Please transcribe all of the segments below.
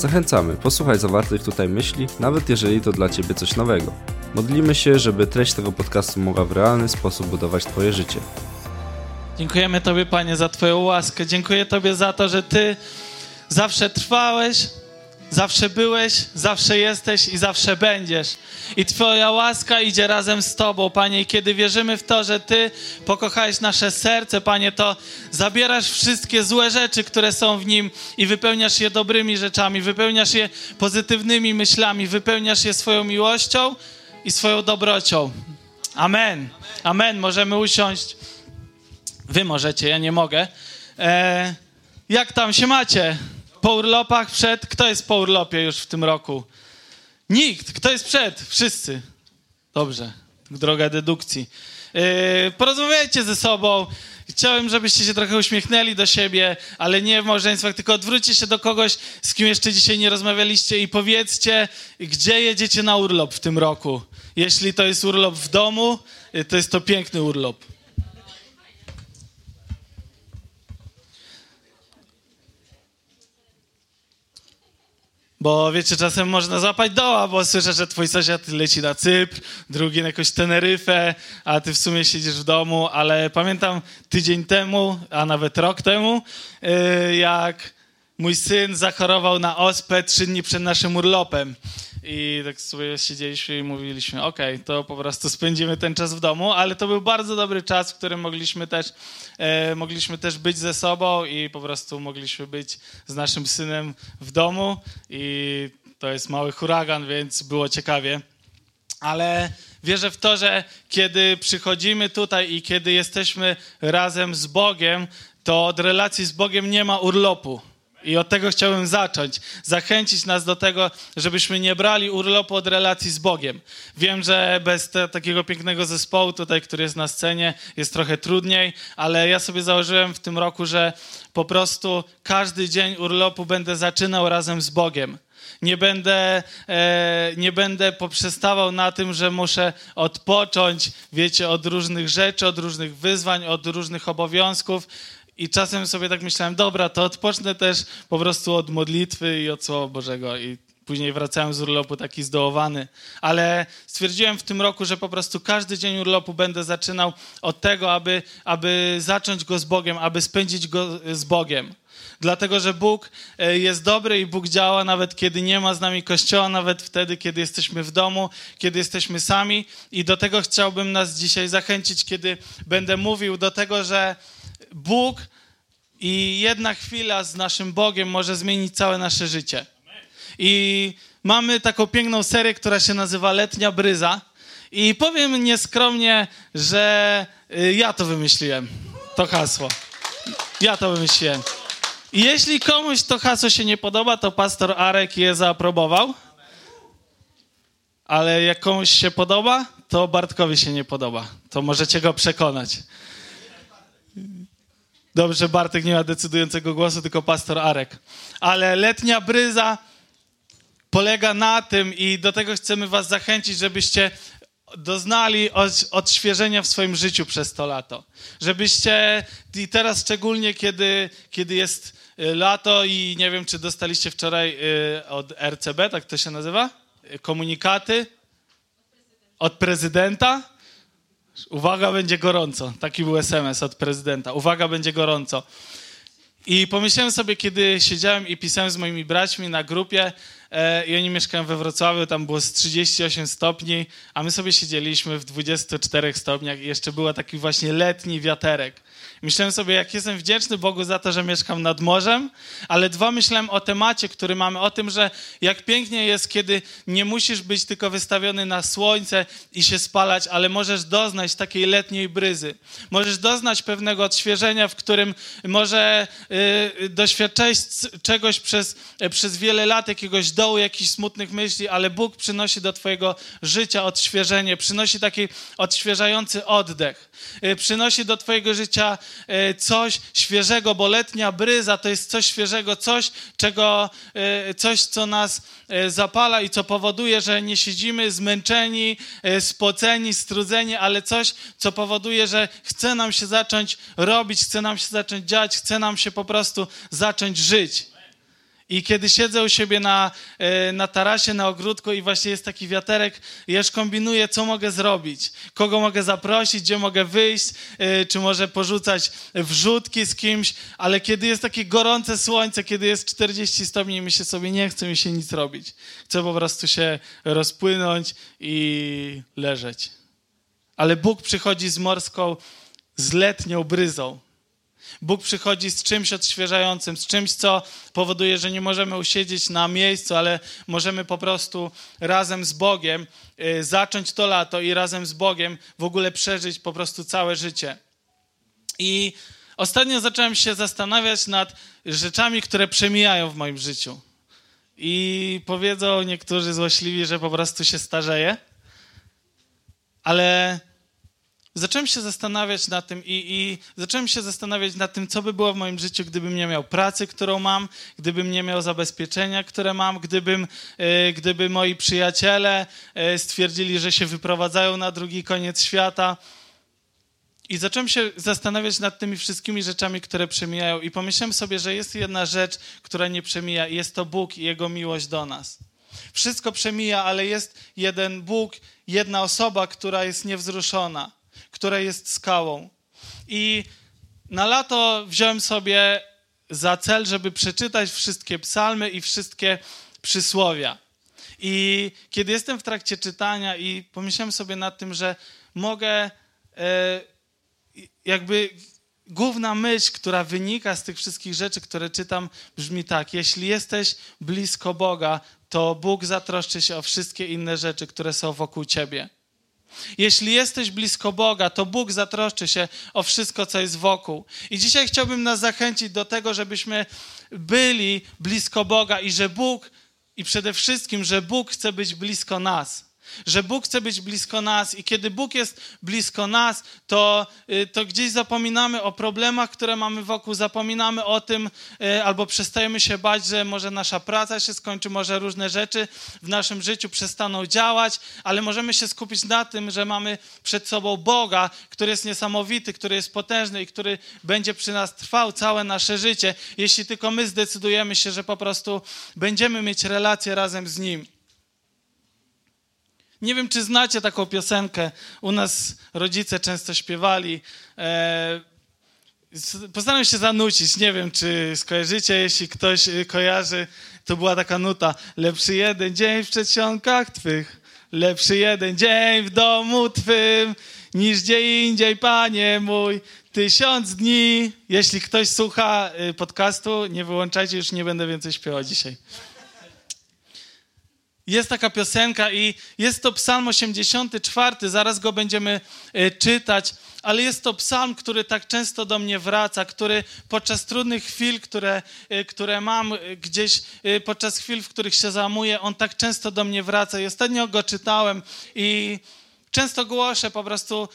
Zachęcamy, posłuchaj zawartych tutaj myśli, nawet jeżeli to dla Ciebie coś nowego. Modlimy się, żeby treść tego podcastu mogła w realny sposób budować Twoje życie. Dziękujemy Tobie, Panie, za Twoją łaskę. Dziękuję Tobie za to, że Ty zawsze trwałeś, zawsze byłeś, zawsze jesteś i zawsze będziesz. I Twoja łaska idzie razem z Tobą, Panie. I kiedy wierzymy w to, że Ty pokochałeś nasze serce, Panie, to zabierasz wszystkie złe rzeczy, które są w nim i wypełniasz je dobrymi rzeczami, wypełniasz je pozytywnymi myślami, wypełniasz je swoją miłością i swoją dobrocią. Amen. Amen. Możemy usiąść. Wy możecie, ja nie mogę. E, jak tam się macie? Po urlopach przed? Kto jest po urlopie już w tym roku? Nikt. Kto jest przed? Wszyscy. Dobrze. Droga dedukcji. E, porozmawiajcie ze sobą. Chciałem, żebyście się trochę uśmiechnęli do siebie, ale nie w małżeństwach, tylko odwróćcie się do kogoś, z kim jeszcze dzisiaj nie rozmawialiście i powiedzcie, gdzie jedziecie na urlop w tym roku. Jeśli to jest urlop w domu, to jest to piękny urlop. Bo wiecie, czasem można złapać doła, bo słyszę, że twój sąsiad leci na Cypr, drugi na jakąś Teneryfę, a ty w sumie siedzisz w domu, ale pamiętam tydzień temu, a nawet rok temu, yy, jak mój syn zachorował na ospę trzy dni przed naszym urlopem. I tak sobie siedzieliśmy i mówiliśmy, okay, to po prostu spędzimy ten czas w domu, ale to był bardzo dobry czas, w którym mogliśmy też, e, mogliśmy też być ze sobą i po prostu mogliśmy być z naszym synem w domu i to jest mały huragan, więc było ciekawie. Ale wierzę w to, że kiedy przychodzimy tutaj i kiedy jesteśmy razem z Bogiem, to od relacji z Bogiem nie ma urlopu. I od tego chciałbym zacząć. Zachęcić nas do tego, żebyśmy nie brali urlopu od relacji z Bogiem. Wiem, że bez te, takiego pięknego zespołu tutaj, który jest na scenie, jest trochę trudniej, ale ja sobie założyłem w tym roku, że po prostu każdy dzień urlopu będę zaczynał razem z Bogiem. Nie będę, e, nie będę poprzestawał na tym, że muszę odpocząć, wiecie, od różnych rzeczy, od różnych wyzwań, od różnych obowiązków i czasem sobie tak myślałem, dobra, to odpocznę też po prostu od modlitwy i od Słowa Bożego. I później wracałem z urlopu taki zdołowany. Ale stwierdziłem w tym roku, że po prostu każdy dzień urlopu będę zaczynał od tego, aby, aby zacząć go z Bogiem, aby spędzić go z Bogiem. Dlatego, że Bóg e, jest dobry i Bóg działa nawet kiedy nie ma z nami kościoła, nawet wtedy, kiedy jesteśmy w domu, kiedy jesteśmy sami. I do tego chciałbym nas dzisiaj zachęcić, kiedy będę mówił do tego, że Bóg i jedna chwila z naszym Bogiem może zmienić całe nasze życie. I mamy taką piękną serię, która się nazywa Letnia Bryza. I powiem nieskromnie, że y, ja to wymyśliłem. To hasło. Ja to wymyśliłem. I jeśli komuś to hasło się nie podoba, to pastor Arek je zaaprobował. Ale jak komuś się podoba, to Bartkowi się nie podoba. To możecie go przekonać. Dobrze, Bartek nie ma decydującego głosu, tylko pastor Arek. Ale letnia bryza polega na tym i do tego chcemy was zachęcić, żebyście doznali odświeżenia w swoim życiu przez to lato. Żebyście, i teraz szczególnie kiedy, kiedy jest y, lato i nie wiem, czy dostaliście wczoraj y, od RCB, tak to się nazywa? Komunikaty od prezydenta Uwaga, będzie gorąco. Taki był SMS od prezydenta. Uwaga, będzie gorąco. I pomyślałem sobie, kiedy siedziałem i pisałem z moimi braćmi na grupie, e, i oni mieszkają we Wrocławiu, tam było z 38 stopni, a my sobie siedzieliśmy w 24 stopniach i jeszcze był taki właśnie letni wiaterek. Myślałem sobie, jak jestem wdzięczny Bogu za to, że mieszkam nad morzem, ale dwa, myślałem o temacie, który mamy, o tym, że jak pięknie jest, kiedy nie musisz być tylko wystawiony na słońce i się spalać, ale możesz doznać takiej letniej bryzy. Możesz doznać pewnego odświeżenia, w którym może yy, doświadczać czegoś przez, yy, przez wiele lat, jakiegoś dołu jakichś smutnych myśli, ale Bóg przynosi do twojego życia odświeżenie, przynosi taki odświeżający oddech. Y, przynosi do twojego życia coś świeżego, bo letnia bryza to jest coś świeżego, coś, czego, y, coś, co nas zapala i co powoduje, że nie siedzimy zmęczeni, spoceni, strudzeni, ale coś, co powoduje, że chce nam się zacząć robić, chce nam się zacząć dziać, chce nam się po prostu zacząć żyć. I kiedy siedzę u siebie na, e, na tarasie, na ogródku i właśnie jest taki wiaterek, ja już kombinuję, co mogę zrobić, kogo mogę zaprosić, gdzie mogę wyjść, e, czy może porzucać wrzutki z kimś, ale kiedy jest takie gorące słońce, kiedy jest 40 stopni, mi się sobie nie chce mi się nic robić. Chcę po prostu się rozpłynąć i leżeć. Ale Bóg przychodzi z morską, z letnią bryzą Bóg przychodzi z czymś odświeżającym, z czymś, co powoduje, że nie możemy usiedzieć na miejscu, ale możemy po prostu razem z Bogiem y, zacząć to lato i razem z Bogiem w ogóle przeżyć po prostu całe życie. I ostatnio zacząłem się zastanawiać nad rzeczami, które przemijają w moim życiu. I powiedzą niektórzy złośliwi, że po prostu się starzeje, ale zacząłem się zastanawiać nad tym i, i, zacząłem się zastanawiać nad tym, co by było w moim życiu, gdybym nie miał pracy, którą mam, gdybym nie miał zabezpieczenia, które mam, gdybym, e, gdyby moi przyjaciele e, stwierdzili, że się wyprowadzają na drugi koniec świata. I zacząłem się zastanawiać nad tymi wszystkimi rzeczami, które przemijają i pomyślałem sobie, że jest jedna rzecz, która nie przemija i jest to Bóg i Jego miłość do nas. Wszystko przemija, ale jest jeden Bóg, jedna osoba, która jest niewzruszona która jest skałą. I na lato wziąłem sobie za cel, żeby przeczytać wszystkie psalmy i wszystkie przysłowia. I kiedy jestem w trakcie czytania i pomyślałem sobie nad tym, że mogę e, jakby główna myśl, która wynika z tych wszystkich rzeczy, które czytam, brzmi tak: Jeśli jesteś blisko Boga, to Bóg zatroszczy się o wszystkie inne rzeczy, które są wokół ciebie. Jeśli jesteś blisko Boga, to Bóg zatroszczy się o wszystko, co jest wokół. I dzisiaj chciałbym nas zachęcić do tego, żebyśmy byli blisko Boga i że Bóg, i przede wszystkim, że Bóg chce być blisko nas że Bóg chce być blisko nas i kiedy Bóg jest blisko nas, to, y, to gdzieś zapominamy o problemach, które mamy wokół, zapominamy o tym y, albo przestajemy się bać, że może nasza praca się skończy, może różne rzeczy w naszym życiu przestaną działać, ale możemy się skupić na tym, że mamy przed sobą Boga, który jest niesamowity, który jest potężny i który będzie przy nas trwał całe nasze życie, jeśli tylko my zdecydujemy się, że po prostu będziemy mieć relację razem z Nim. Nie wiem, czy znacie taką piosenkę. U nas rodzice często śpiewali. E, postaram się zanucić. Nie wiem, czy skojarzycie. Jeśli ktoś y, kojarzy, to była taka nuta. Lepszy jeden dzień w przedsionkach twych, lepszy jeden dzień w domu twym, niż gdzie indziej, panie mój. Tysiąc dni. Jeśli ktoś słucha y, podcastu, nie wyłączajcie, już nie będę więcej śpiewał dzisiaj. Jest taka piosenka i jest to psalm 84, zaraz go będziemy e, czytać, ale jest to psalm, który tak często do mnie wraca, który podczas trudnych chwil, które, e, które mam e, gdzieś, podczas chwil, w których się zamuję, on tak często do mnie wraca. I ostatnio go czytałem i często głoszę po prostu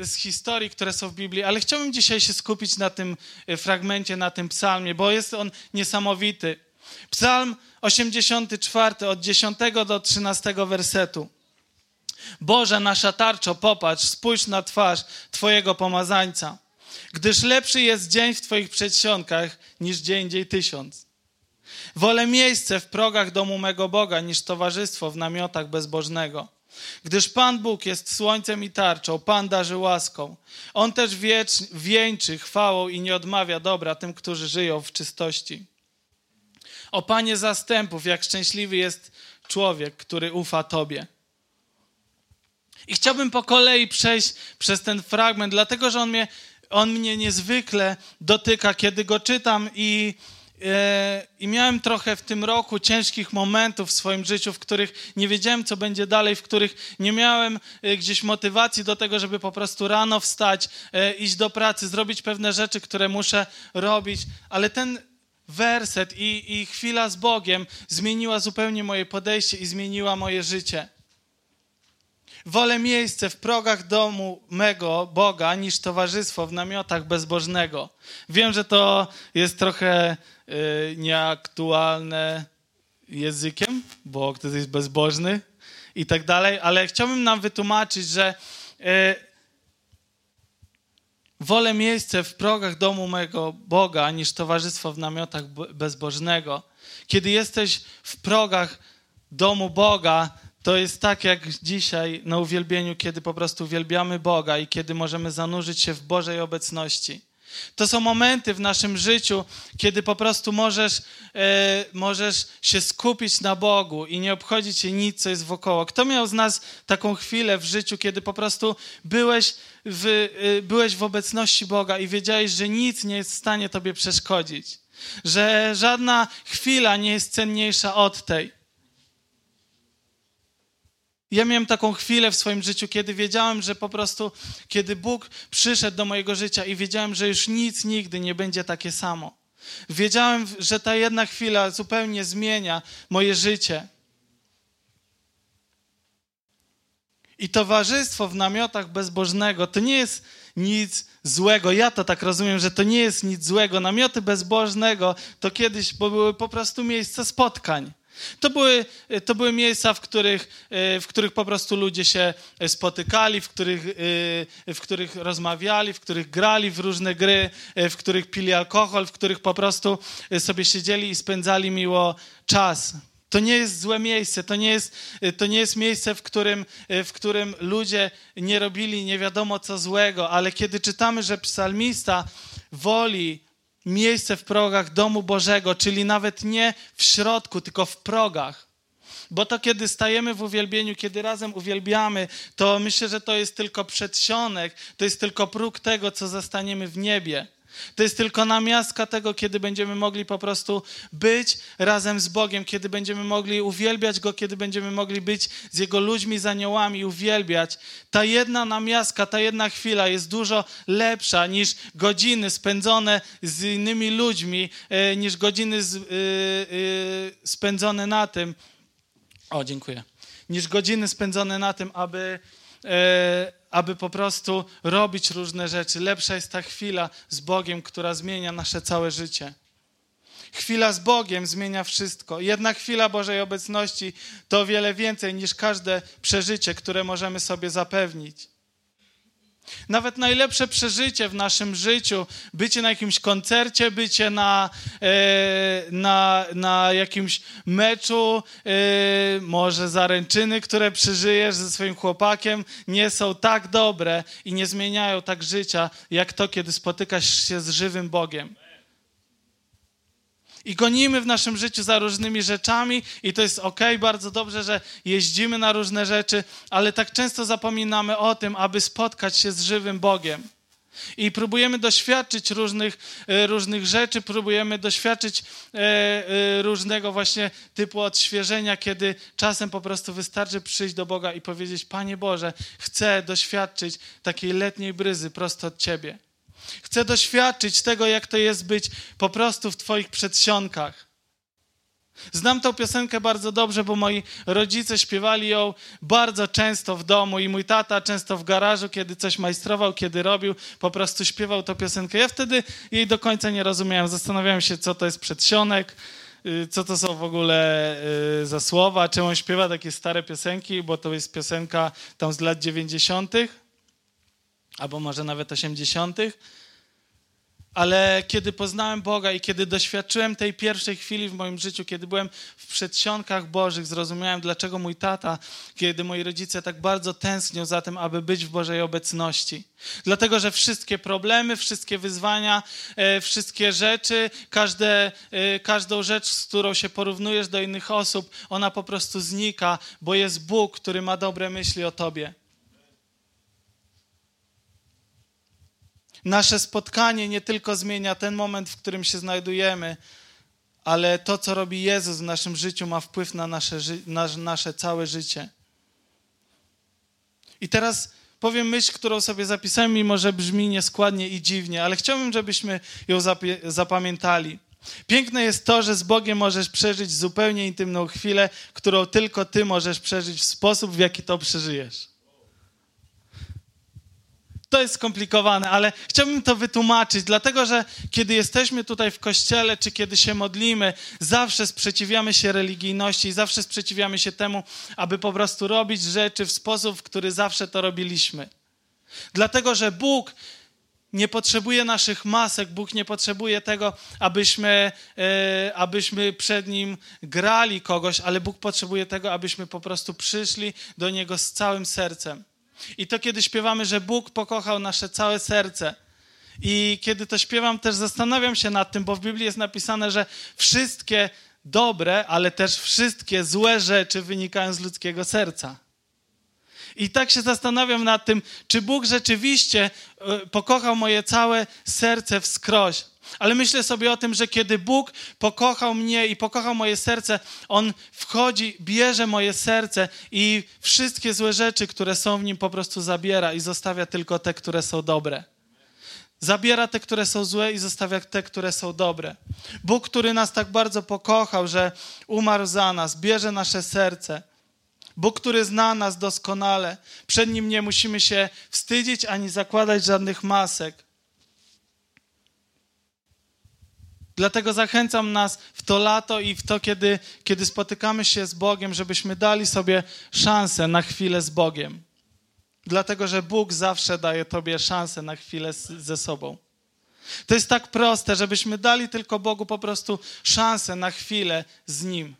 z historii, które są w Biblii, ale chciałbym dzisiaj się skupić na tym fragmencie, na tym psalmie, bo jest on niesamowity. Psalm 84 od 10 do 13 wersetu. Boże, nasza tarczo, popatrz, spójrz na twarz Twojego pomazańca, gdyż lepszy jest dzień w Twoich przedsionkach niż dzień dzień tysiąc. Wolę miejsce w progach domu mego Boga niż towarzystwo w namiotach bezbożnego. Gdyż Pan Bóg jest słońcem i tarczą, Pan darzy łaską. On też wiecz, wieńczy chwałą i nie odmawia dobra tym, którzy żyją w czystości. O Panie zastępów, jak szczęśliwy jest człowiek, który ufa Tobie. I chciałbym po kolei przejść przez ten fragment, dlatego że on mnie, on mnie niezwykle dotyka, kiedy go czytam i, e, i miałem trochę w tym roku ciężkich momentów w swoim życiu, w których nie wiedziałem, co będzie dalej, w których nie miałem e, gdzieś motywacji do tego, żeby po prostu rano wstać, e, iść do pracy, zrobić pewne rzeczy, które muszę robić, ale ten werset i, i chwila z Bogiem zmieniła zupełnie moje podejście i zmieniła moje życie. Wolę miejsce w progach domu mego Boga niż towarzystwo w namiotach bezbożnego. Wiem, że to jest trochę y, nieaktualne językiem, bo ktoś jest bezbożny i tak dalej, ale chciałbym nam wytłumaczyć, że y, wolę miejsce w progach domu mego Boga niż towarzystwo w namiotach bezbożnego. Kiedy jesteś w progach domu Boga, to jest tak jak dzisiaj na uwielbieniu, kiedy po prostu uwielbiamy Boga i kiedy możemy zanurzyć się w Bożej obecności. To są momenty w naszym życiu, kiedy po prostu możesz, e, możesz się skupić na Bogu i nie obchodzić się nic, co jest wokoło. Kto miał z nas taką chwilę w życiu, kiedy po prostu byłeś w, e, byłeś w obecności Boga i wiedziałeś, że nic nie jest w stanie Tobie przeszkodzić? Że żadna chwila nie jest cenniejsza od tej. Ja miałem taką chwilę w swoim życiu, kiedy wiedziałem, że po prostu, kiedy Bóg przyszedł do mojego życia i wiedziałem, że już nic nigdy nie będzie takie samo. Wiedziałem, że ta jedna chwila zupełnie zmienia moje życie. I towarzystwo w namiotach bezbożnego to nie jest nic złego. Ja to tak rozumiem, że to nie jest nic złego. Namioty bezbożnego to kiedyś były po prostu miejsca spotkań. To były, to były miejsca, w których, e, w których po prostu ludzie się spotykali, w których, e, w których rozmawiali, w których grali w różne gry, e, w których pili alkohol, w których po prostu sobie siedzieli i spędzali miło czas. To nie jest złe miejsce, to nie jest, to nie jest miejsce, w którym, w którym ludzie nie robili nie wiadomo co złego, ale kiedy czytamy, że psalmista woli miejsce w progach domu Bożego, czyli nawet nie w środku, tylko w progach. Bo to, kiedy stajemy w uwielbieniu, kiedy razem uwielbiamy, to myślę, że to jest tylko przedsionek, to jest tylko próg tego, co zastaniemy w niebie. To jest tylko namiastka tego, kiedy będziemy mogli po prostu być razem z Bogiem, kiedy będziemy mogli uwielbiać Go, kiedy będziemy mogli być z Jego ludźmi, z aniołami uwielbiać. Ta jedna namiastka, ta jedna chwila jest dużo lepsza niż godziny spędzone z innymi ludźmi, e, niż godziny z, yy, yy, spędzone na tym. O, dziękuję. Niż godziny spędzone na tym, aby. Aby po prostu robić różne rzeczy. Lepsza jest ta chwila z Bogiem, która zmienia nasze całe życie. Chwila z Bogiem zmienia wszystko. Jedna chwila Bożej obecności to wiele więcej niż każde przeżycie, które możemy sobie zapewnić. Nawet najlepsze przeżycie w naszym życiu, bycie na jakimś koncercie, bycie na, e, na, na jakimś meczu, e, może zaręczyny, które przeżyjesz ze swoim chłopakiem, nie są tak dobre i nie zmieniają tak życia, jak to, kiedy spotykasz się z żywym Bogiem. I gonimy w naszym życiu za różnymi rzeczami, i to jest ok, bardzo dobrze, że jeździmy na różne rzeczy, ale tak często zapominamy o tym, aby spotkać się z żywym Bogiem. I próbujemy doświadczyć różnych, e, różnych rzeczy, próbujemy doświadczyć e, e, różnego właśnie typu odświeżenia, kiedy czasem po prostu wystarczy przyjść do Boga i powiedzieć: Panie Boże, chcę doświadczyć takiej letniej bryzy prosto od Ciebie. Chcę doświadczyć tego, jak to jest być po prostu w Twoich przedsionkach. Znam tą piosenkę bardzo dobrze, bo moi rodzice śpiewali ją bardzo często w domu i mój tata często w garażu, kiedy coś majstrował, kiedy robił, po prostu śpiewał tę piosenkę. Ja wtedy jej do końca nie rozumiałem. Zastanawiałem się, co to jest przedsionek, y, co to są w ogóle y, za słowa, czemu on śpiewa takie stare piosenki, bo to jest piosenka tam z lat 90 albo może nawet 80. Ale kiedy poznałem Boga i kiedy doświadczyłem tej pierwszej chwili w moim życiu, kiedy byłem w przedsionkach Bożych, zrozumiałem, dlaczego mój tata, kiedy moi rodzice tak bardzo tęsknią za tym, aby być w Bożej obecności. Dlatego, że wszystkie problemy, wszystkie wyzwania, e, wszystkie rzeczy, każde, e, każdą rzecz, z którą się porównujesz do innych osób, ona po prostu znika, bo jest Bóg, który ma dobre myśli o tobie. Nasze spotkanie nie tylko zmienia ten moment, w którym się znajdujemy, ale to, co robi Jezus w naszym życiu, ma wpływ na nasze, na nasze całe życie. I teraz powiem myśl, którą sobie zapisałem, mimo że brzmi nieskładnie i dziwnie, ale chciałbym, żebyśmy ją zapamiętali. Piękne jest to, że z Bogiem możesz przeżyć zupełnie intymną chwilę, którą tylko Ty możesz przeżyć w sposób, w jaki to przeżyjesz. To jest skomplikowane, ale chciałbym to wytłumaczyć, dlatego że kiedy jesteśmy tutaj w kościele, czy kiedy się modlimy, zawsze sprzeciwiamy się religijności i zawsze sprzeciwiamy się temu, aby po prostu robić rzeczy w sposób, w który zawsze to robiliśmy. Dlatego, że Bóg nie potrzebuje naszych masek, Bóg nie potrzebuje tego, abyśmy, e, abyśmy przed Nim grali kogoś, ale Bóg potrzebuje tego, abyśmy po prostu przyszli do Niego z całym sercem. I to kiedy śpiewamy, że Bóg pokochał nasze całe serce. I kiedy to śpiewam, też zastanawiam się nad tym, bo w Biblii jest napisane, że wszystkie dobre, ale też wszystkie złe rzeczy wynikają z ludzkiego serca. I tak się zastanawiam nad tym, czy Bóg rzeczywiście e, pokochał moje całe serce wskroś. Ale myślę sobie o tym, że kiedy Bóg pokochał mnie i pokochał moje serce, On wchodzi, bierze moje serce i wszystkie złe rzeczy, które są w nim, po prostu zabiera i zostawia tylko te, które są dobre. Zabiera te, które są złe i zostawia te, które są dobre. Bóg, który nas tak bardzo pokochał, że umarł za nas, bierze nasze serce. Bóg, który zna nas doskonale. Przed Nim nie musimy się wstydzić ani zakładać żadnych masek. Dlatego zachęcam nas w to lato i w to, kiedy, kiedy spotykamy się z Bogiem, żebyśmy dali sobie szansę na chwilę z Bogiem. Dlatego, że Bóg zawsze daje Tobie szansę na chwilę z, ze sobą. To jest tak proste, żebyśmy dali tylko Bogu po prostu szansę na chwilę z Nim.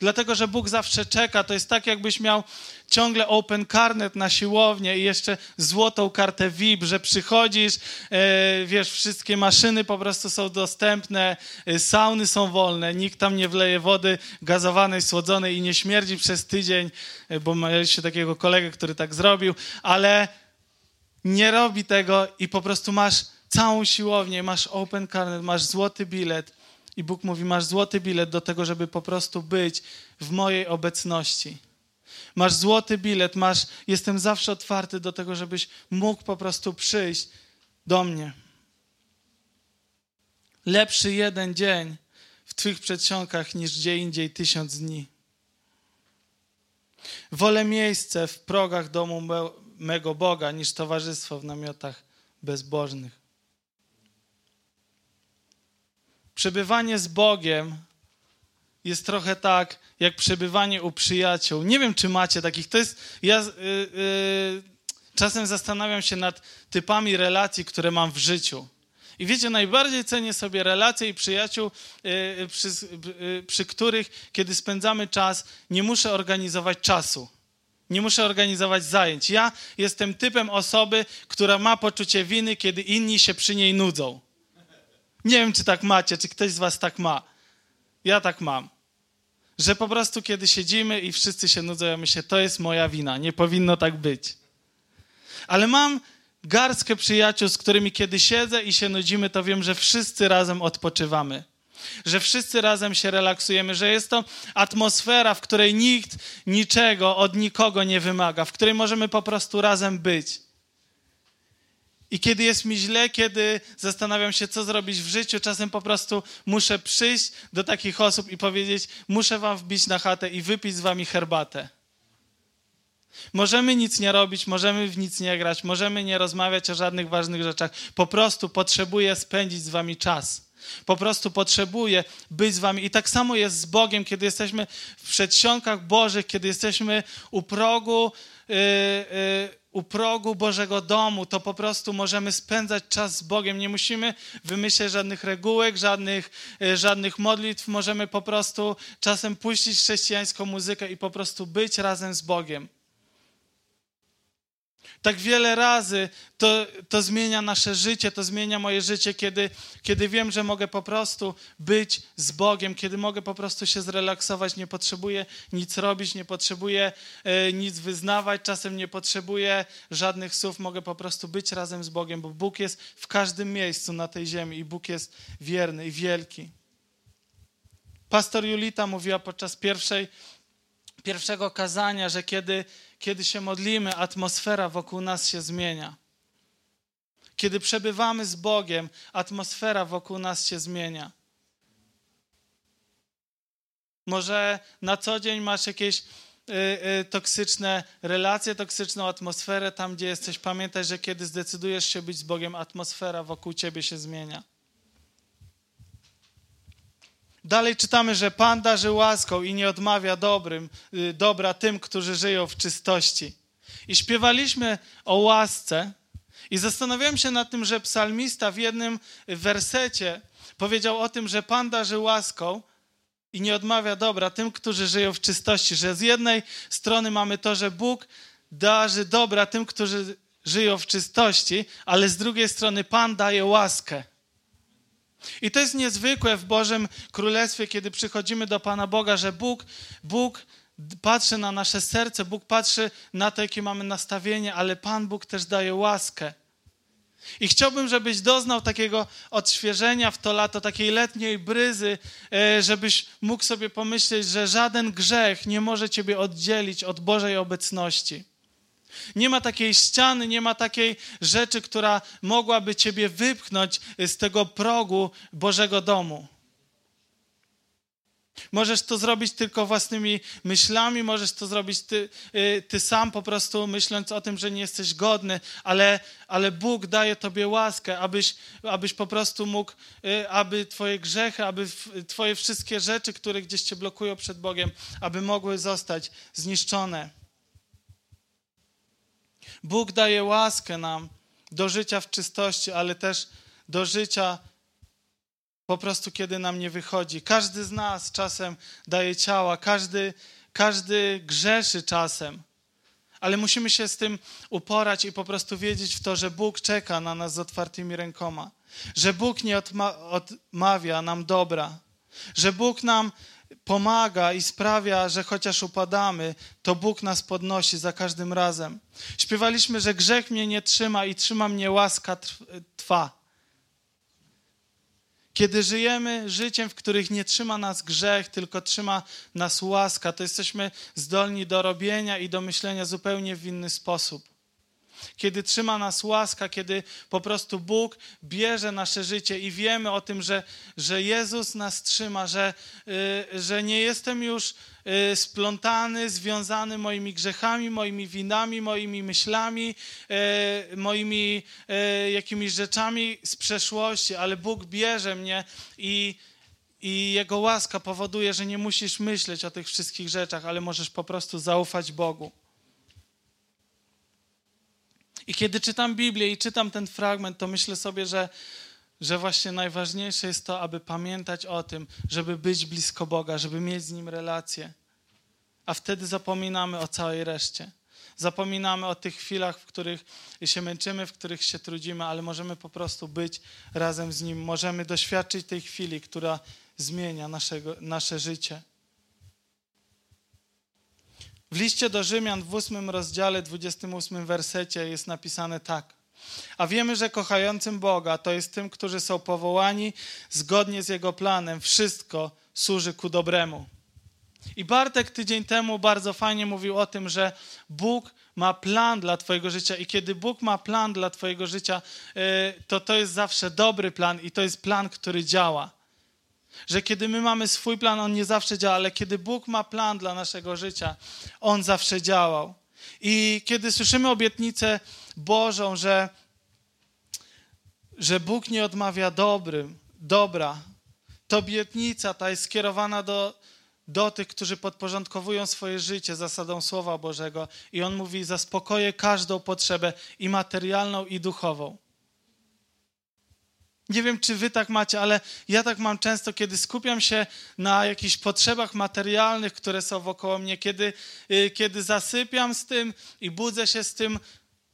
Dlatego, że Bóg zawsze czeka. To jest tak, jakbyś miał ciągle open carnet na siłownię i jeszcze złotą kartę VIP, że przychodzisz, e, wiesz, wszystkie maszyny po prostu są dostępne, e, sauny są wolne, nikt tam nie wleje wody gazowanej, słodzonej i nie śmierdzi przez tydzień, e, bo mieliście takiego kolegę, który tak zrobił, ale nie robi tego i po prostu masz całą siłownię, masz open carnet, masz złoty bilet i Bóg mówi: Masz złoty bilet do tego, żeby po prostu być w mojej obecności. Masz złoty bilet, masz, jestem zawsze otwarty do tego, żebyś mógł po prostu przyjść do mnie. Lepszy jeden dzień w Twych przedsionkach niż gdzie indziej tysiąc dni. Wolę miejsce w progach domu me, mego Boga niż towarzystwo w namiotach bezbożnych. Przebywanie z Bogiem jest trochę tak, jak przebywanie u przyjaciół. Nie wiem, czy macie takich. To jest. Ja yy, yy, czasem zastanawiam się nad typami relacji, które mam w życiu. I wiecie, najbardziej cenię sobie relacje i przyjaciół, yy, przy, y, przy których, kiedy spędzamy czas, nie muszę organizować czasu. Nie muszę organizować zajęć. Ja jestem typem osoby, która ma poczucie winy, kiedy inni się przy niej nudzą. Nie wiem, czy tak macie, czy ktoś z was tak ma. Ja tak mam. Że po prostu, kiedy siedzimy i wszyscy się nudzą, ja myślę, to jest moja wina, nie powinno tak być. Ale mam garstkę przyjaciół, z którymi kiedy siedzę i się nudzimy, to wiem, że wszyscy razem odpoczywamy. Że wszyscy razem się relaksujemy, że jest to atmosfera, w której nikt niczego od nikogo nie wymaga, w której możemy po prostu razem być. I kiedy jest mi źle, kiedy zastanawiam się, co zrobić w życiu, czasem po prostu muszę przyjść do takich osób i powiedzieć: Muszę wam wbić na chatę i wypić z wami herbatę. Możemy nic nie robić, możemy w nic nie grać, możemy nie rozmawiać o żadnych ważnych rzeczach. Po prostu potrzebuję spędzić z wami czas. Po prostu potrzebuję być z wami. I tak samo jest z Bogiem, kiedy jesteśmy w przedsionkach Bożych, kiedy jesteśmy u progu. Yy, yy, u progu Bożego domu, to po prostu możemy spędzać czas z Bogiem. Nie musimy wymyśleć żadnych regułek, żadnych, e, żadnych modlitw. Możemy po prostu czasem puścić chrześcijańską muzykę i po prostu być razem z Bogiem. Tak wiele razy to, to zmienia nasze życie, to zmienia moje życie, kiedy, kiedy wiem, że mogę po prostu być z Bogiem, kiedy mogę po prostu się zrelaksować, nie potrzebuję nic robić, nie potrzebuję e, nic wyznawać, czasem nie potrzebuję żadnych słów, mogę po prostu być razem z Bogiem, bo Bóg jest w każdym miejscu na tej ziemi i Bóg jest wierny i wielki. Pastor Julita mówiła podczas pierwszej, pierwszego kazania, że kiedy kiedy się modlimy, atmosfera wokół nas się zmienia. Kiedy przebywamy z Bogiem, atmosfera wokół nas się zmienia. Może na co dzień masz jakieś y, y, toksyczne relacje, toksyczną atmosferę tam, gdzie jesteś. Pamiętaj, że kiedy zdecydujesz się być z Bogiem, atmosfera wokół ciebie się zmienia. Dalej czytamy, że Pan darzy łaską i nie odmawia dobrym, y, dobra tym, którzy żyją w czystości. I śpiewaliśmy o łasce i zastanawiałem się nad tym, że psalmista w jednym wersecie powiedział o tym, że Pan darzy łaską i nie odmawia dobra tym, którzy żyją w czystości. Że z jednej strony mamy to, że Bóg darzy dobra tym, którzy żyją w czystości, ale z drugiej strony Pan daje łaskę. I to jest niezwykłe w Bożym Królestwie, kiedy przychodzimy do Pana Boga, że Bóg, Bóg patrzy na nasze serce, Bóg patrzy na to, jakie mamy nastawienie, ale Pan Bóg też daje łaskę. I chciałbym, żebyś doznał takiego odświeżenia w to lato, takiej letniej bryzy, e, żebyś mógł sobie pomyśleć, że żaden grzech nie może ciebie oddzielić od Bożej obecności. Nie ma takiej ściany, nie ma takiej rzeczy, która mogłaby ciebie wypchnąć z tego progu Bożego domu. Możesz to zrobić tylko własnymi myślami, możesz to zrobić ty, y, ty, sam, po prostu myśląc o tym, że nie jesteś godny, ale, ale Bóg daje Tobie łaskę, abyś, abyś po prostu mógł, y, aby Twoje grzechy, aby Twoje wszystkie rzeczy, które gdzieś Cię blokują przed Bogiem, aby mogły zostać zniszczone. Bóg daje łaskę nam do życia w czystości, ale też do życia po prostu, kiedy nam nie wychodzi. Każdy z nas czasem daje ciała, każdy, każdy grzeszy czasem, ale musimy się z tym uporać i po prostu wiedzieć w to, że Bóg czeka na nas z otwartymi rękoma, że Bóg nie odmawia nam dobra, że Bóg nam pomaga i sprawia, że chociaż upadamy, to Bóg nas podnosi za każdym razem. Śpiewaliśmy, że grzech mnie nie trzyma i trzyma mnie łaska trwa. Kiedy żyjemy życiem, w których nie trzyma nas grzech, tylko trzyma nas łaska, to jesteśmy zdolni do robienia i do myślenia zupełnie w inny sposób kiedy trzyma nas łaska, kiedy po prostu Bóg bierze nasze życie i wiemy o tym, że, że Jezus nas trzyma, że, y, że nie jestem już y, splątany, związany moimi grzechami, moimi winami, moimi myślami, y, moimi jakimiś rzeczami z przeszłości, ale Bóg bierze mnie i i Jego łaska powoduje, że nie musisz myśleć o tych wszystkich rzeczach, ale możesz po prostu zaufać Bogu. I kiedy czytam Biblię i czytam ten fragment, to myślę sobie, że, że właśnie najważniejsze jest to, aby pamiętać o tym, żeby być blisko Boga, żeby mieć z Nim relację. A wtedy zapominamy o całej reszcie. Zapominamy o tych chwilach, w których się męczymy, w których się trudzimy, ale możemy po prostu być razem z Nim. Możemy doświadczyć tej chwili, która zmienia naszego, nasze życie. W liście do Rzymian w ósmym rozdziale, 28 wersecie jest napisane tak. A wiemy, że kochającym Boga to jest tym, którzy są powołani zgodnie z Jego planem. Wszystko służy ku dobremu. I Bartek tydzień temu bardzo fajnie mówił o tym, że Bóg ma plan dla Twojego życia i kiedy Bóg ma plan dla Twojego życia, y, to to jest zawsze dobry plan i to jest plan, który działa. Że kiedy my mamy swój plan, on nie zawsze działa, ale kiedy Bóg ma plan dla naszego życia, on zawsze działał. I kiedy słyszymy obietnicę Bożą, że, że Bóg nie odmawia dobrym, dobra, to obietnica ta jest skierowana do, do tych, którzy podporządkowują swoje życie zasadą Słowa Bożego. I on mówi: zaspokoję każdą potrzebę i materialną, i duchową. Nie wiem, czy wy tak macie, ale ja tak mam często, kiedy skupiam się na jakichś potrzebach materialnych, które są wokoło mnie, kiedy, y, kiedy zasypiam z tym i budzę się z tym,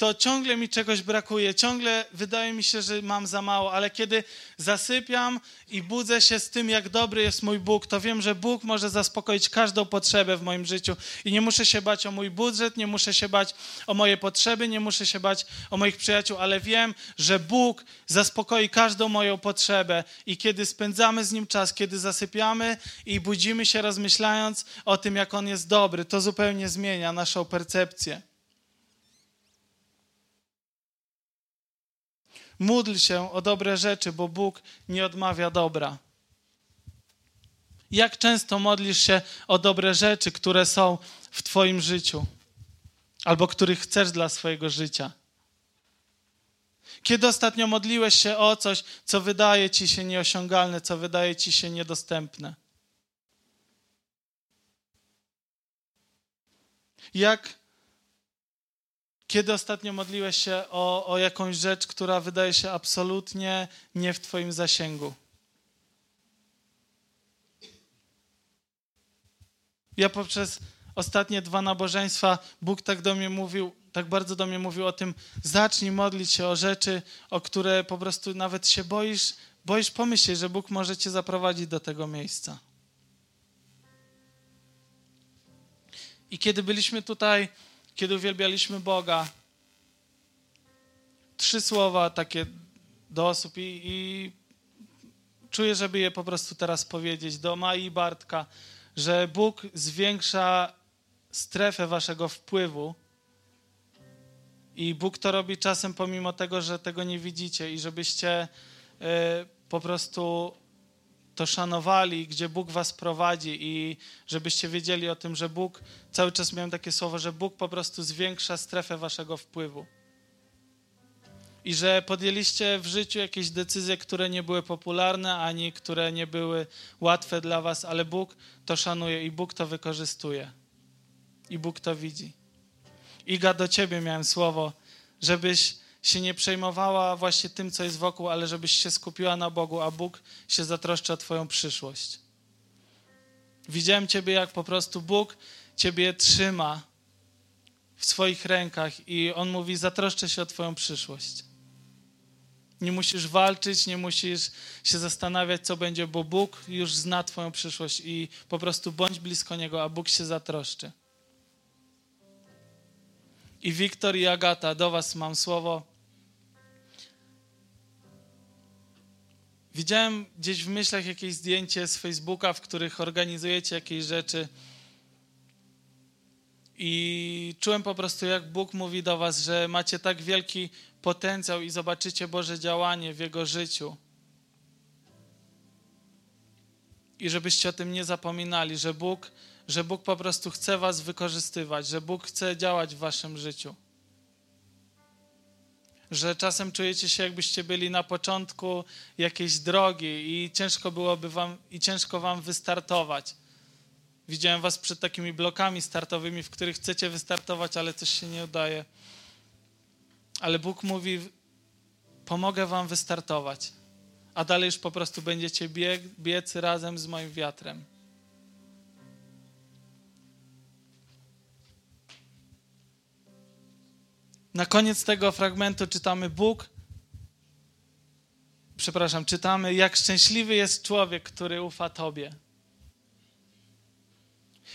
to ciągle mi czegoś brakuje, ciągle wydaje mi się, że mam za mało, ale kiedy zasypiam i budzę się z tym, jak dobry jest mój Bóg, to wiem, że Bóg może zaspokoić każdą potrzebę w moim życiu i nie muszę się bać o mój budżet, nie muszę się bać o moje potrzeby, nie muszę się bać o moich przyjaciół, ale wiem, że Bóg zaspokoi każdą moją potrzebę i kiedy spędzamy z Nim czas, kiedy zasypiamy i budzimy się rozmyślając o tym, jak On jest dobry, to zupełnie zmienia naszą percepcję. Módl się o dobre rzeczy, bo Bóg nie odmawia dobra. Jak często modlisz się o dobre rzeczy, które są w Twoim życiu, albo których chcesz dla swojego życia? Kiedy ostatnio modliłeś się o coś, co wydaje ci się nieosiągalne, co wydaje ci się niedostępne? Jak kiedy ostatnio modliłeś się o, o jakąś rzecz, która wydaje się absolutnie nie w Twoim zasięgu? Ja poprzez ostatnie dwa nabożeństwa Bóg tak do mnie mówił, tak bardzo do mnie mówił o tym, zacznij modlić się o rzeczy, o które po prostu nawet się boisz, boisz pomyśleć, że Bóg może cię zaprowadzić do tego miejsca. I kiedy byliśmy tutaj, kiedy uwielbialiśmy Boga, trzy słowa takie do osób i, i czuję, żeby je po prostu teraz powiedzieć do Mai i Bartka, że Bóg zwiększa strefę waszego wpływu i Bóg to robi czasem pomimo tego, że tego nie widzicie i żebyście y, po prostu to szanowali, gdzie Bóg was prowadzi i żebyście wiedzieli o tym, że Bóg, cały czas miałem takie słowo, że Bóg po prostu zwiększa strefę waszego wpływu. I że podjęliście w życiu jakieś decyzje, które nie były popularne, ani które nie były łatwe dla was, ale Bóg to szanuje i Bóg to wykorzystuje. I Bóg to widzi. Iga, do ciebie miałem słowo, żebyś się nie przejmowała właśnie tym, co jest wokół, ale żebyś się skupiła na Bogu, a Bóg się zatroszczy o Twoją przyszłość. Widziałem Ciebie, jak po prostu Bóg Ciebie trzyma w swoich rękach i On mówi: Zatroszczę się o Twoją przyszłość. Nie musisz walczyć, nie musisz się zastanawiać, co będzie, bo Bóg już zna Twoją przyszłość i po prostu bądź blisko Niego, a Bóg się zatroszczy. I Wiktor i Agata, do Was mam słowo. Widziałem gdzieś w myślach jakieś zdjęcie z Facebooka, w których organizujecie jakieś rzeczy. I czułem po prostu, jak Bóg mówi do Was, że macie tak wielki potencjał i zobaczycie Boże działanie w Jego życiu. I żebyście o tym nie zapominali, że Bóg, że Bóg po prostu chce Was wykorzystywać, że Bóg chce działać w Waszym życiu że czasem czujecie się, jakbyście byli na początku jakiejś drogi i ciężko byłoby wam, i ciężko wam wystartować. Widziałem was przed takimi blokami startowymi, w których chcecie wystartować, ale coś się nie udaje. Ale Bóg mówi: Pomogę wam wystartować, a dalej już po prostu będziecie bieg, biec razem z moim wiatrem. Na koniec tego fragmentu czytamy Bóg. Przepraszam, czytamy, jak szczęśliwy jest człowiek, który ufa Tobie.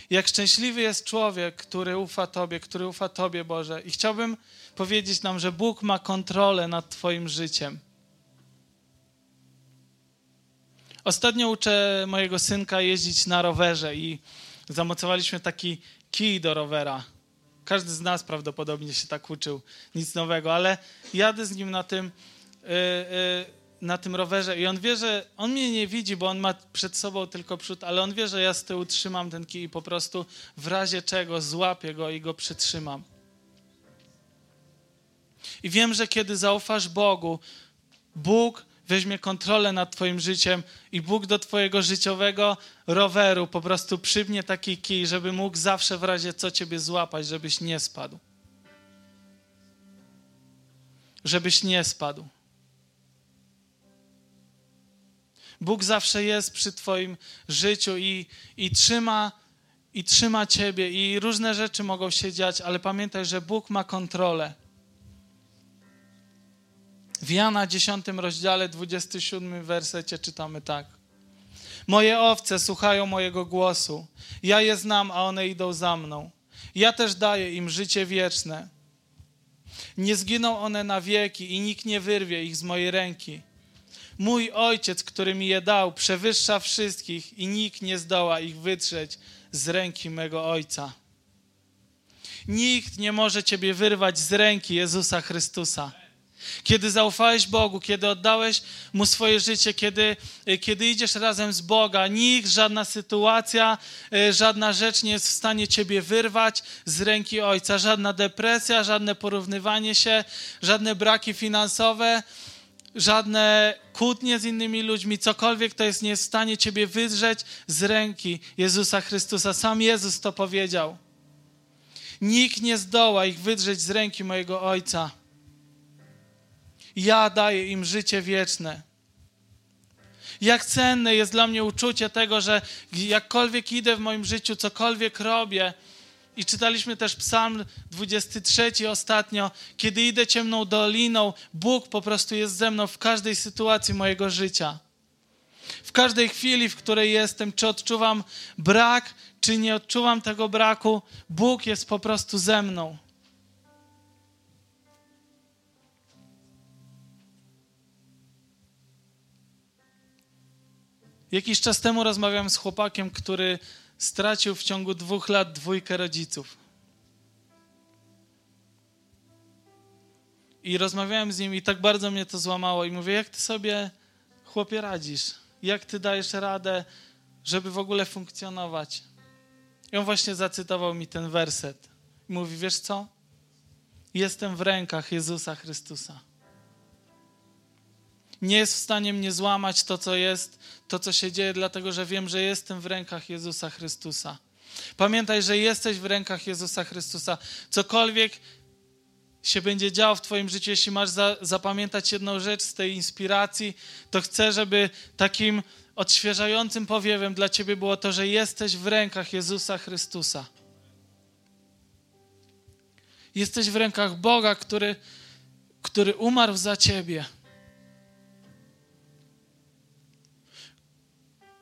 Jak szczęśliwy jest człowiek, który ufa Tobie, który ufa Tobie, Boże. I chciałbym powiedzieć nam, że Bóg ma kontrolę nad Twoim życiem. Ostatnio uczę mojego synka jeździć na rowerze i zamocowaliśmy taki kij do rowera. Każdy z nas prawdopodobnie się tak uczył, nic nowego, ale jadę z nim na tym, yy, yy, na tym rowerze i on wie, że on mnie nie widzi, bo on ma przed sobą tylko przód, ale on wie, że ja z tyłu trzymam ten kij i po prostu w razie czego złapię go i go przytrzymam. I wiem, że kiedy zaufasz Bogu, Bóg weźmie kontrolę nad Twoim życiem i Bóg do Twojego życiowego roweru po prostu przybnie taki kij, żeby mógł zawsze w razie co Ciebie złapać, żebyś nie spadł. Żebyś nie spadł. Bóg zawsze jest przy Twoim życiu i, i trzyma i trzyma Ciebie i różne rzeczy mogą się dziać, ale pamiętaj, że Bóg ma kontrolę. W Jana 10 rozdziale 27 wersecie czytamy tak. Moje owce słuchają mojego głosu. Ja je znam, a one idą za mną. Ja też daję im życie wieczne. Nie zginą one na wieki i nikt nie wyrwie ich z mojej ręki. Mój ojciec, który mi je dał, przewyższa wszystkich i nikt nie zdoła ich wytrzeć z ręki mego ojca. Nikt nie może ciebie wyrwać z ręki Jezusa Chrystusa. Kiedy zaufałeś Bogu, kiedy oddałeś Mu swoje życie, kiedy, kiedy idziesz razem z Boga, nikt, żadna sytuacja, e, żadna rzecz nie jest w stanie Ciebie wyrwać z ręki Ojca. Żadna depresja, żadne porównywanie się, żadne braki finansowe, żadne kłótnie z innymi ludźmi, cokolwiek to jest nie jest w stanie Ciebie wydrzeć z ręki Jezusa Chrystusa. Sam Jezus to powiedział. Nikt nie zdoła ich wydrzeć z ręki mojego Ojca. Ja daję im życie wieczne. Jak cenne jest dla mnie uczucie tego, że jakkolwiek idę w moim życiu, cokolwiek robię, i czytaliśmy też Psalm 23 ostatnio, kiedy idę ciemną doliną, Bóg po prostu jest ze mną w każdej sytuacji mojego życia. W każdej chwili, w której jestem, czy odczuwam brak, czy nie odczuwam tego braku, Bóg jest po prostu ze mną. Jakiś czas temu rozmawiałem z chłopakiem, który stracił w ciągu dwóch lat dwójkę rodziców. I rozmawiałem z nim i tak bardzo mnie to złamało. I mówię, jak ty sobie, chłopie, radzisz? Jak ty dajesz radę, żeby w ogóle funkcjonować? I on właśnie zacytował mi ten werset. Mówi, wiesz co? Jestem w rękach Jezusa Chrystusa nie jest w stanie mnie złamać to, co jest, to, co się dzieje, dlatego że wiem, że jestem w rękach Jezusa Chrystusa. Pamiętaj, że jesteś w rękach Jezusa Chrystusa. Cokolwiek się będzie działo w Twoim życiu, jeśli masz za, zapamiętać jedną rzecz z tej inspiracji, to chcę, żeby takim odświeżającym powiewem dla Ciebie było to, że jesteś w rękach Jezusa Chrystusa. Jesteś w rękach Boga, który, który umarł za Ciebie.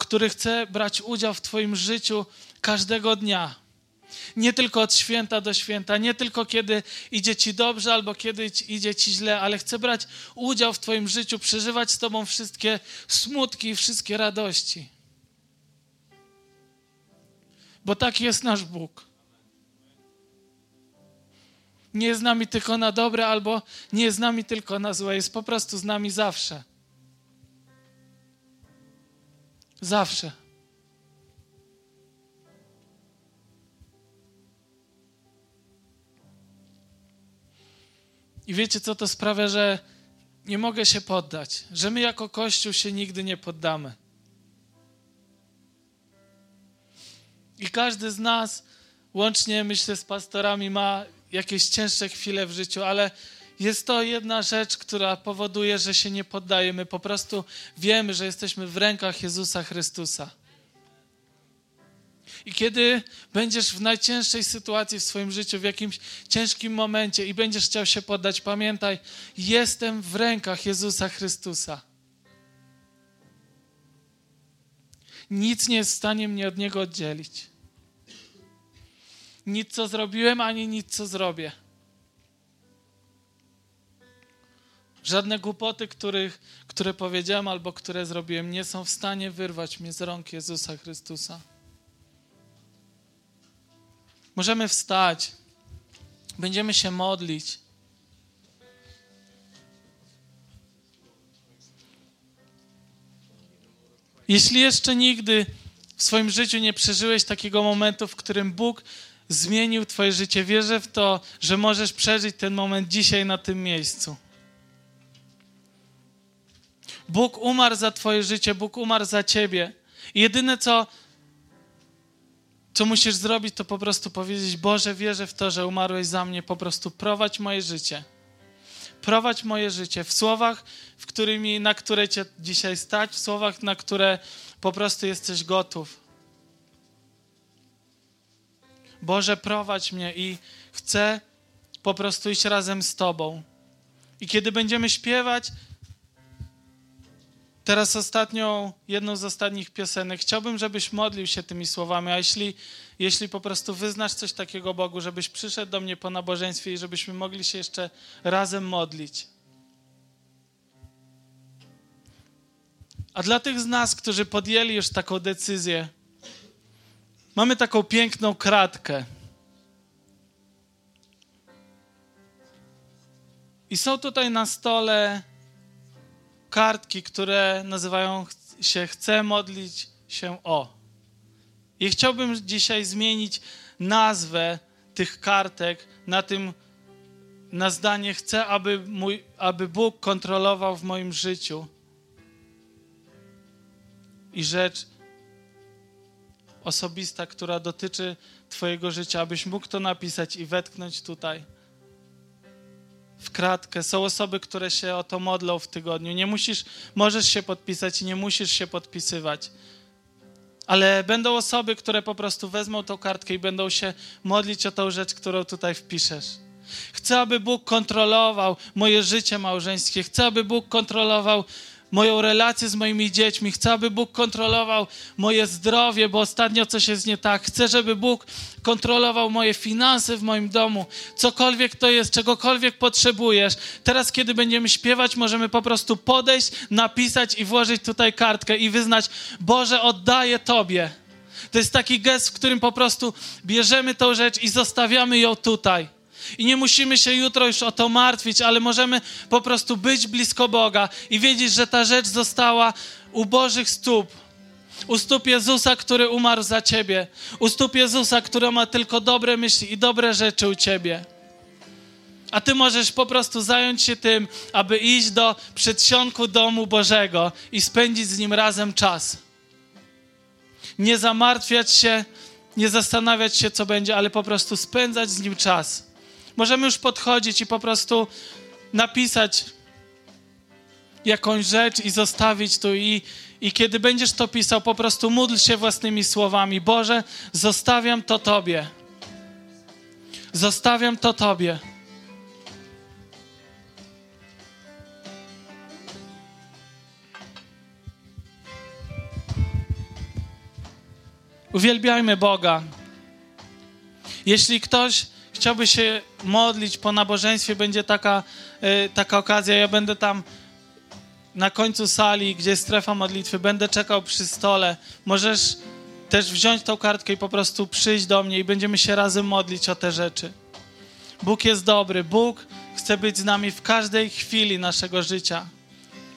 Który chce brać udział w Twoim życiu każdego dnia. Nie tylko od święta do święta, nie tylko kiedy idzie Ci dobrze albo kiedy idzie Ci źle, ale chce brać udział w Twoim życiu, przeżywać z Tobą wszystkie smutki i wszystkie radości. Bo taki jest nasz Bóg. Nie jest z nami tylko na dobre, albo nie jest z nami tylko na złe, jest po prostu z nami zawsze. Zawsze. I wiecie, co to sprawia, że nie mogę się poddać, że my jako Kościół się nigdy nie poddamy. I każdy z nas, łącznie myślę z pastorami, ma jakieś cięższe chwile w życiu, ale jest to jedna rzecz, która powoduje, że się nie poddajemy. Po prostu wiemy, że jesteśmy w rękach Jezusa Chrystusa. I kiedy będziesz w najcięższej sytuacji w swoim życiu, w jakimś ciężkim momencie i będziesz chciał się poddać, pamiętaj, jestem w rękach Jezusa Chrystusa. Nic nie jest w stanie mnie od Niego oddzielić. Nic, co zrobiłem, ani nic, co zrobię. Żadne głupoty, których, które powiedziałem albo które zrobiłem, nie są w stanie wyrwać mnie z rąk Jezusa Chrystusa. Możemy wstać, będziemy się modlić. Jeśli jeszcze nigdy w swoim życiu nie przeżyłeś takiego momentu, w którym Bóg zmienił Twoje życie, wierzę w to, że możesz przeżyć ten moment dzisiaj na tym miejscu. Bóg umarł za Twoje życie, Bóg umarł za Ciebie. I jedyne, co, co musisz zrobić, to po prostu powiedzieć: Boże, wierzę w to, że umarłeś za mnie, po prostu prowadź moje życie. Prowadź moje życie w słowach, w którymi, na które Cię dzisiaj stać, w słowach, na które po prostu jesteś gotów. Boże, prowadź mnie i chcę po prostu iść razem z Tobą. I kiedy będziemy śpiewać, Teraz ostatnią, jedną z ostatnich piosenek. Chciałbym, żebyś modlił się tymi słowami, a jeśli, jeśli po prostu wyznasz coś takiego Bogu, żebyś przyszedł do mnie po nabożeństwie i żebyśmy mogli się jeszcze razem modlić. A dla tych z nas, którzy podjęli już taką decyzję, mamy taką piękną kratkę. I są tutaj na stole kartki, które nazywają się Chcę modlić się o. I chciałbym dzisiaj zmienić nazwę tych kartek na tym na zdanie chcę, aby, mój, aby Bóg kontrolował w moim życiu. I rzecz osobista, która dotyczy Twojego życia, abyś mógł to napisać i wetknąć tutaj w kratkę. Są osoby, które się o to modlą w tygodniu. Nie musisz, możesz się podpisać i nie musisz się podpisywać. Ale będą osoby, które po prostu wezmą tą kartkę i będą się modlić o tą rzecz, którą tutaj wpiszesz. Chcę, aby Bóg kontrolował moje życie małżeńskie. Chcę, aby Bóg kontrolował moją relację z moimi dziećmi. Chcę, aby Bóg kontrolował moje zdrowie, bo ostatnio coś jest nie tak. Chcę, żeby Bóg kontrolował moje finanse w moim domu. Cokolwiek to jest, czegokolwiek potrzebujesz. Teraz, kiedy będziemy śpiewać, możemy po prostu podejść, napisać i włożyć tutaj kartkę i wyznać: Boże, oddaję Tobie. To jest taki gest, w którym po prostu bierzemy tą rzecz i zostawiamy ją tutaj. I nie musimy się jutro już o to martwić, ale możemy po prostu być blisko Boga i wiedzieć, że ta rzecz została u Bożych stóp. U stóp Jezusa, który umarł za ciebie. U stóp Jezusa, który ma tylko dobre myśli i dobre rzeczy u ciebie. A ty możesz po prostu zająć się tym, aby iść do przedsionku domu Bożego i spędzić z nim razem czas. Nie zamartwiać się, nie zastanawiać się, co będzie, ale po prostu spędzać z nim czas. Możemy już podchodzić i po prostu napisać jakąś rzecz i zostawić tu i, i kiedy będziesz to pisał, po prostu módl się własnymi słowami. Boże, zostawiam to Tobie. Zostawiam to Tobie. Uwielbiajmy Boga. Jeśli ktoś chciałby się modlić po nabożeństwie, będzie taka, y, taka okazja. Ja będę tam na końcu sali, gdzie jest strefa modlitwy, będę czekał przy stole. Możesz też wziąć tą kartkę i po prostu przyjść do mnie i będziemy się razem modlić o te rzeczy. Bóg jest dobry. Bóg chce być z nami w każdej chwili naszego życia.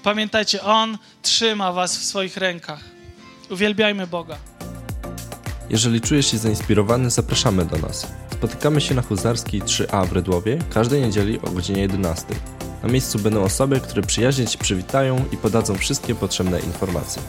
Pamiętajcie, On trzyma Was w swoich rękach. Uwielbiajmy Boga. Jeżeli czujesz się zainspirowany, zapraszamy do nas. Spotykamy się na Huzarskiej 3A w Rydłowie każdej niedzieli o godzinie 11. Na miejscu będą osoby, które przyjaźnie Cię przywitają i podadzą wszystkie potrzebne informacje.